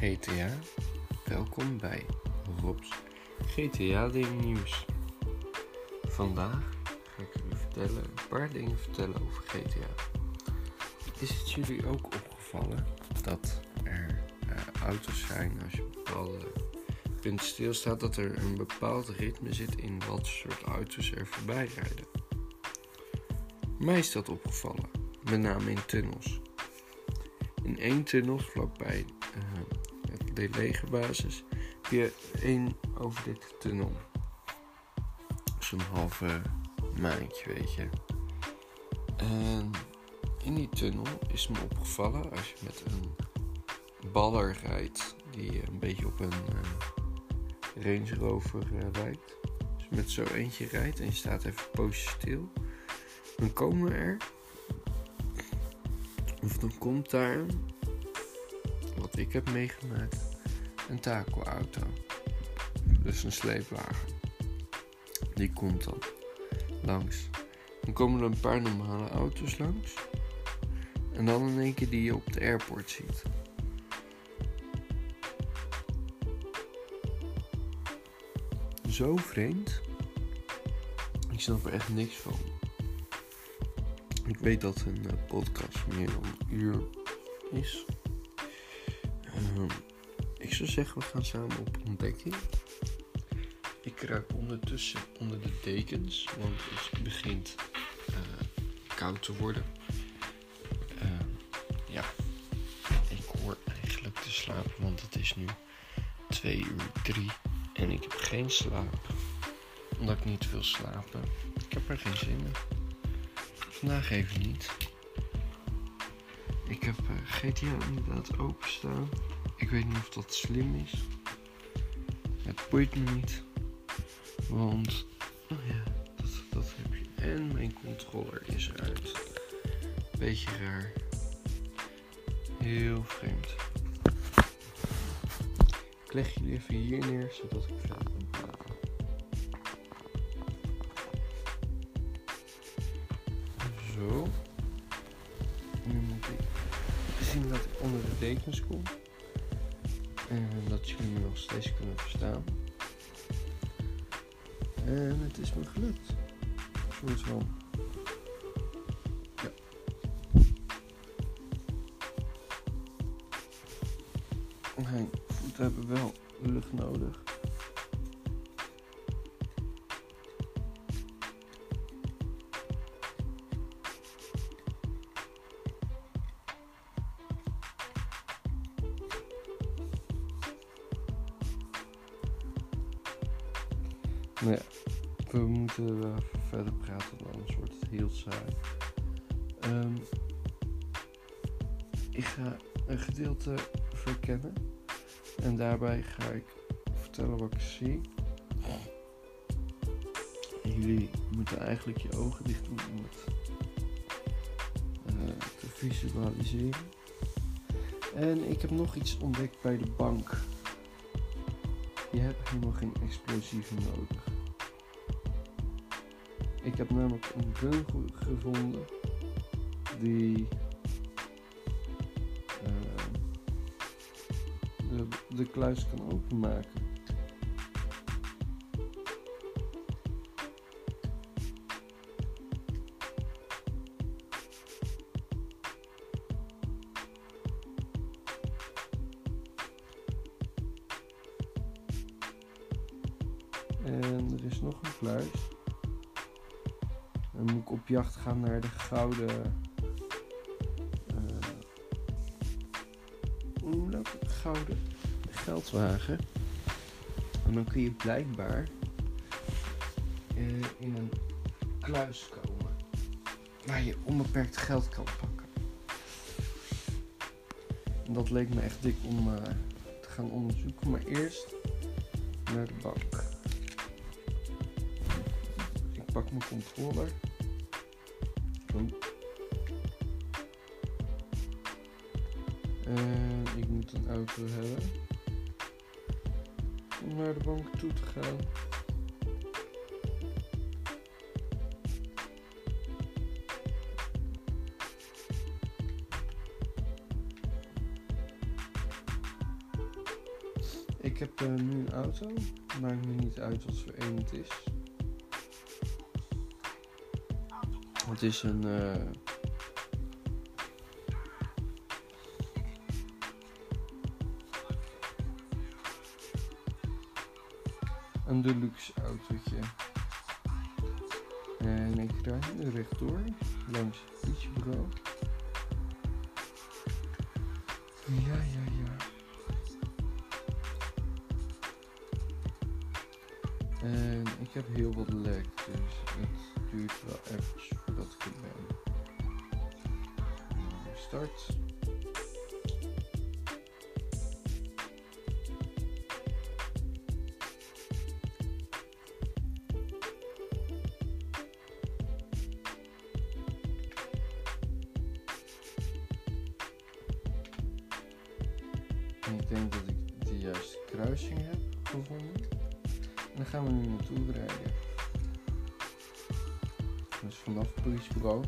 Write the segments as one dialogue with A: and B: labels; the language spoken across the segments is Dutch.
A: GTA? Welkom bij Rob's GTA Ding Nieuws. Vandaag ga ik jullie vertellen, een paar dingen vertellen over GTA. Is het jullie ook opgevallen dat er uh, auto's zijn als je bepaalde punten stilstaat, dat er een bepaald ritme zit in wat soort auto's er voorbij rijden? Mij is dat opgevallen, met name in tunnels. In één tunnel vlakbij de legerbasis je één over dit tunnel. Zo'n halve maandje, weet je. En in die tunnel is me opgevallen als je met een baller rijdt, die een beetje op een uh, Range Rover uh, lijkt. Dus met zo eentje rijdt en je staat even poosje stil, dan komen er of dan komt daar, ik heb meegemaakt, een takelauto. Dus een sleepwagen. Die komt dan langs. Dan komen er een paar normale auto's langs. En dan in één keer die je op de airport ziet. Zo vreemd. Ik snap er echt niks van. Ik weet dat een uh, podcast meer dan een uur is. Uh, ik zou zeggen, we gaan samen op ontdekking. Ik kruip ondertussen onder de dekens, want het begint uh, koud te worden. Ehm, ja, ik hoor eigenlijk te slapen, want het is nu 2 uur 3 en ik heb geen slaap. Omdat ik niet wil slapen. Ik heb er geen zin in. Vandaag even niet. Ik heb uh, GTA inderdaad openstaan. Ik weet niet of dat slim is. Het boeit me niet. Want, oh ja, dat, dat heb je. En mijn controller is eruit. Beetje raar. Heel vreemd. Ik leg jullie even hier neer, zodat ik verder kan. Zo. Kom. En dat jullie me nog steeds kunnen verstaan. En het is me gelukt. Soort. Ja. Mijn voeten hebben wel lucht nodig. Ja, we moeten verder praten, anders wordt het heel saai. Um, ik ga een gedeelte verkennen en daarbij ga ik vertellen wat ik zie. Jullie moeten eigenlijk je ogen dicht doen om het uh, te visualiseren. En ik heb nog iets ontdekt bij de bank. Je hebt helemaal geen explosieven nodig. Ik heb namelijk een gun gevonden die uh, de, de kluis kan openmaken. Gaan naar de gouden. Dat? Gouden geldwagen. En dan kun je blijkbaar uh, in een kluis komen. Waar je onbeperkt geld kan pakken. En dat leek me echt dik om uh, te gaan onderzoeken. Maar eerst naar de bank. Ik pak mijn controller. En ik moet een auto hebben. Om naar de bank toe te gaan. Ik heb uh, nu een auto. Maakt me niet uit wat voor een het is. Het is een. Uh, een deluxe autootje. En ik nu rechtdoor langs het politiebureau. Ja, ja, ja. En ik heb heel wat lek, dus het duurt wel even Start. Ik denk dat ik de juiste kruising heb gevonden. En dan gaan we nu naartoe rijden. Dus vanaf politiebureau.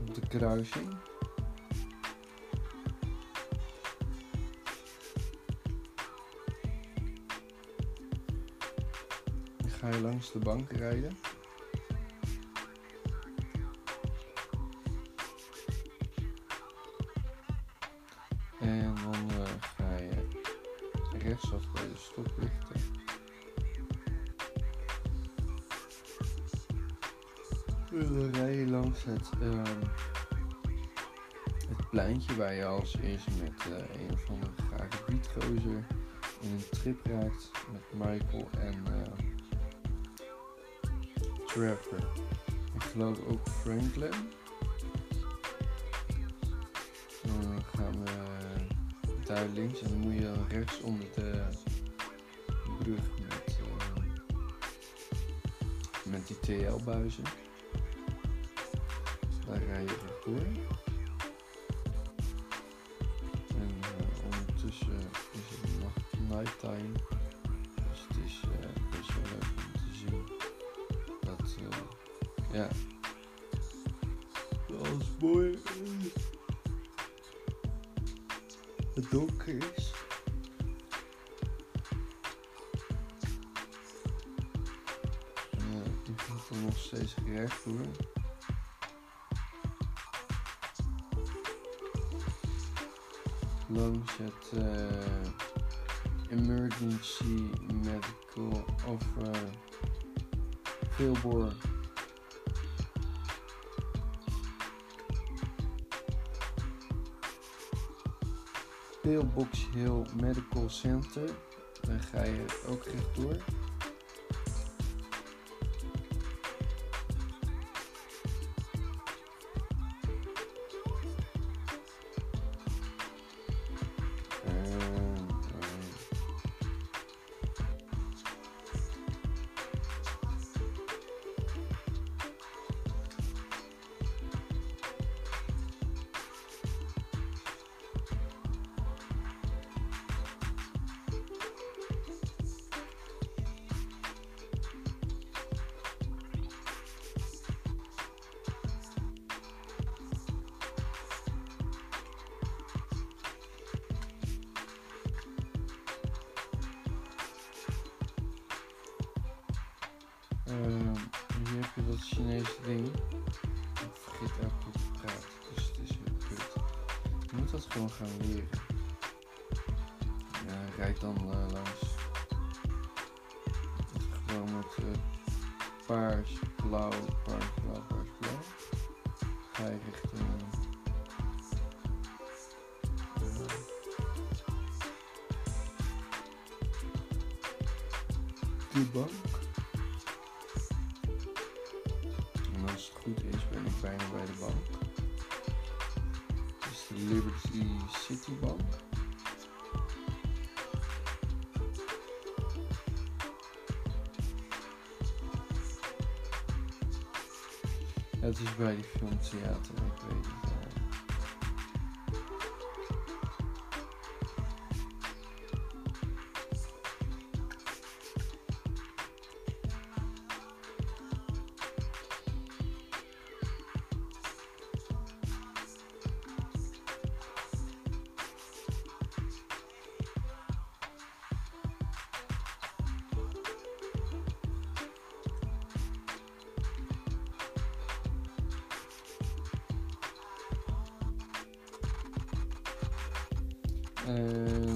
A: Op de kruising. Dan ga je langs de bank rijden. En dan uh, ga je rechtsaf bij de stoplichten. En dan rij je langs het, uh, het pleintje waar je als eerste met uh, een of andere grage bietgozer in een trip raakt met Michael en Trevor. Ik geloof ook Franklin. Dan gaan we daar links en dan moet je rechts onder de brug met die TL-buizen. Daar rij je rechtdoor. En uh, ondertussen is het nacht, nighttime. Dus het is best wel leuk om te zien dat, ja, als mooi het donker is. Ik moet er nog steeds recht door. Langs het uh, emergency medical of uh. Pillbox Hill Medical Center. Dan ga je ook rechtdoor. Dat Chinese ding. Ik vergeet elke keer te praten, dus het is heel kut. Je moet dat gewoon gaan leren. Ja, rijd dan uh, langs. Gewoon met uh, paars, blauw, paars, blauw, paars, blauw. Ga je richting. de bank. Bijna bij de bank. Het is de Liberty City Bank. Het is bij die filmtheater, ik weet het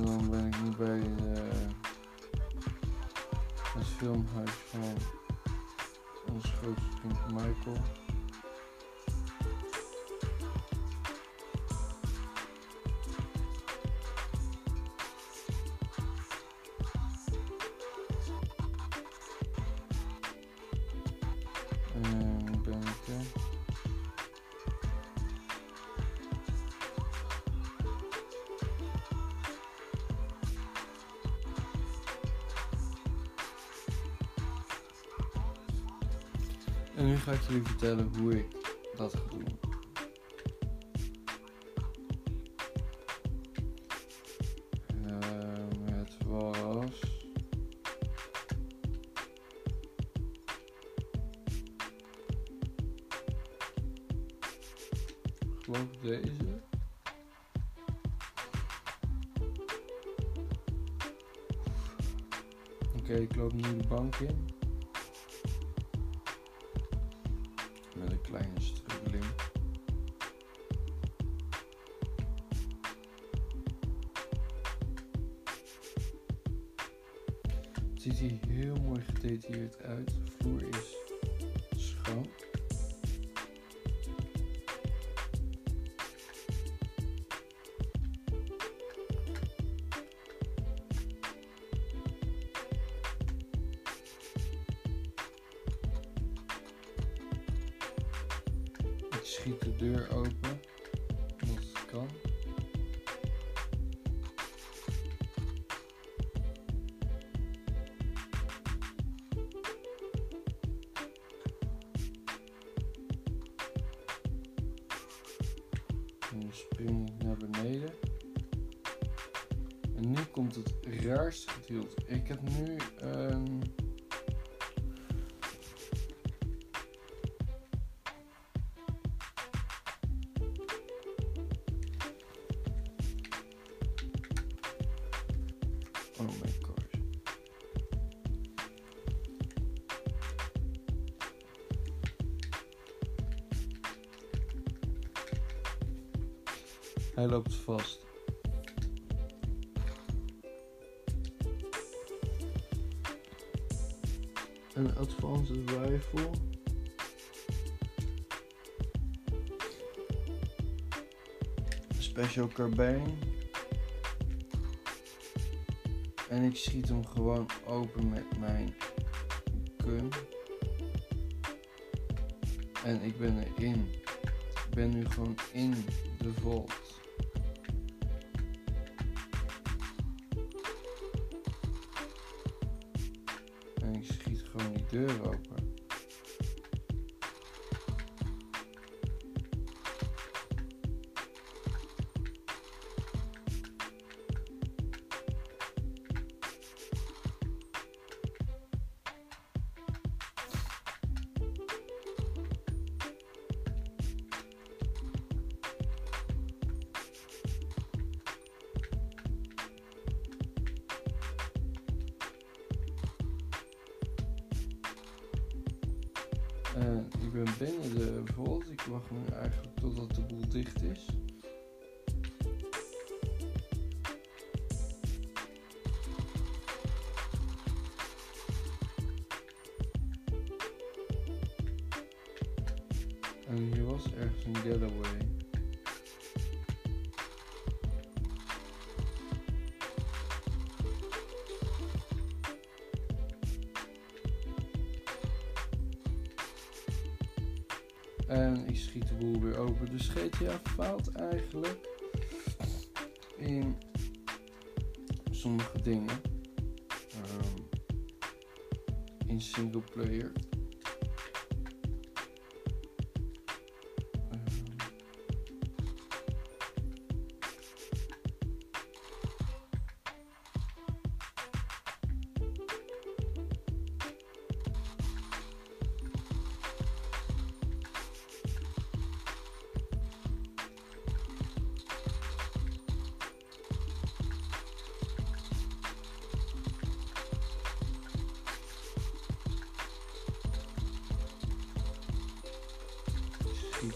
B: dan ben ik nu bij uh, het filmhuis van ons grootste vriend Michael. En nu ga ik jullie vertellen hoe ik dat ga doen. Ehm, het was. Ik deze. Oké, ik loop nu de bank in. Ziet hier heel mooi gedetailleerd uit. De vloer is raarste gedeelte. Ik heb nu een. Oh my gosh. Hij loopt vast. Een advanced rifle. Special carbine. En ik schiet hem gewoon open met mijn gun. En ik ben erin. Ik ben nu gewoon in de vault. En ik schiet gewoon die deur open. En ik ben binnen de vault. Ik wacht nu eigenlijk totdat de boel dicht is. En ik schiet de boel weer open. Dus GTA faalt eigenlijk in sommige dingen. Ehm, in single player.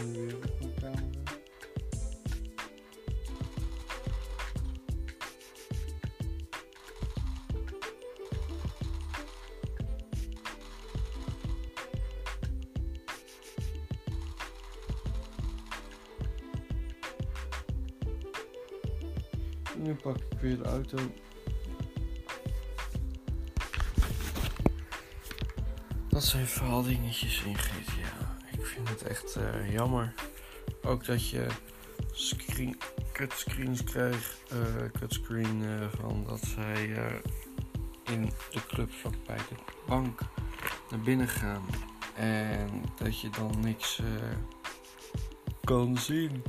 B: Een camera. En nu pak ik weer de auto.
A: Dat zijn vooral dingetjes in GTA. Vind het echt eh, jammer. Ook dat je screen, cutscreens krijgt. eh cutscreen eh, van dat zij in de clubvak bij de bank naar binnen gaan. En dat je dan niks kan zien.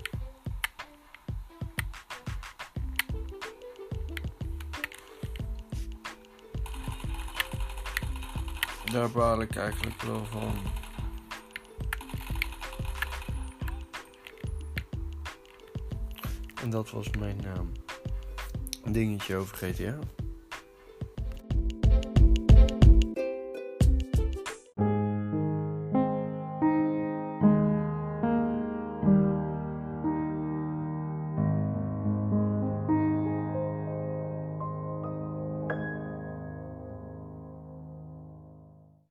A: Daar baal ik eigenlijk wel van. En dat was mijn naam. dingetje over GTA.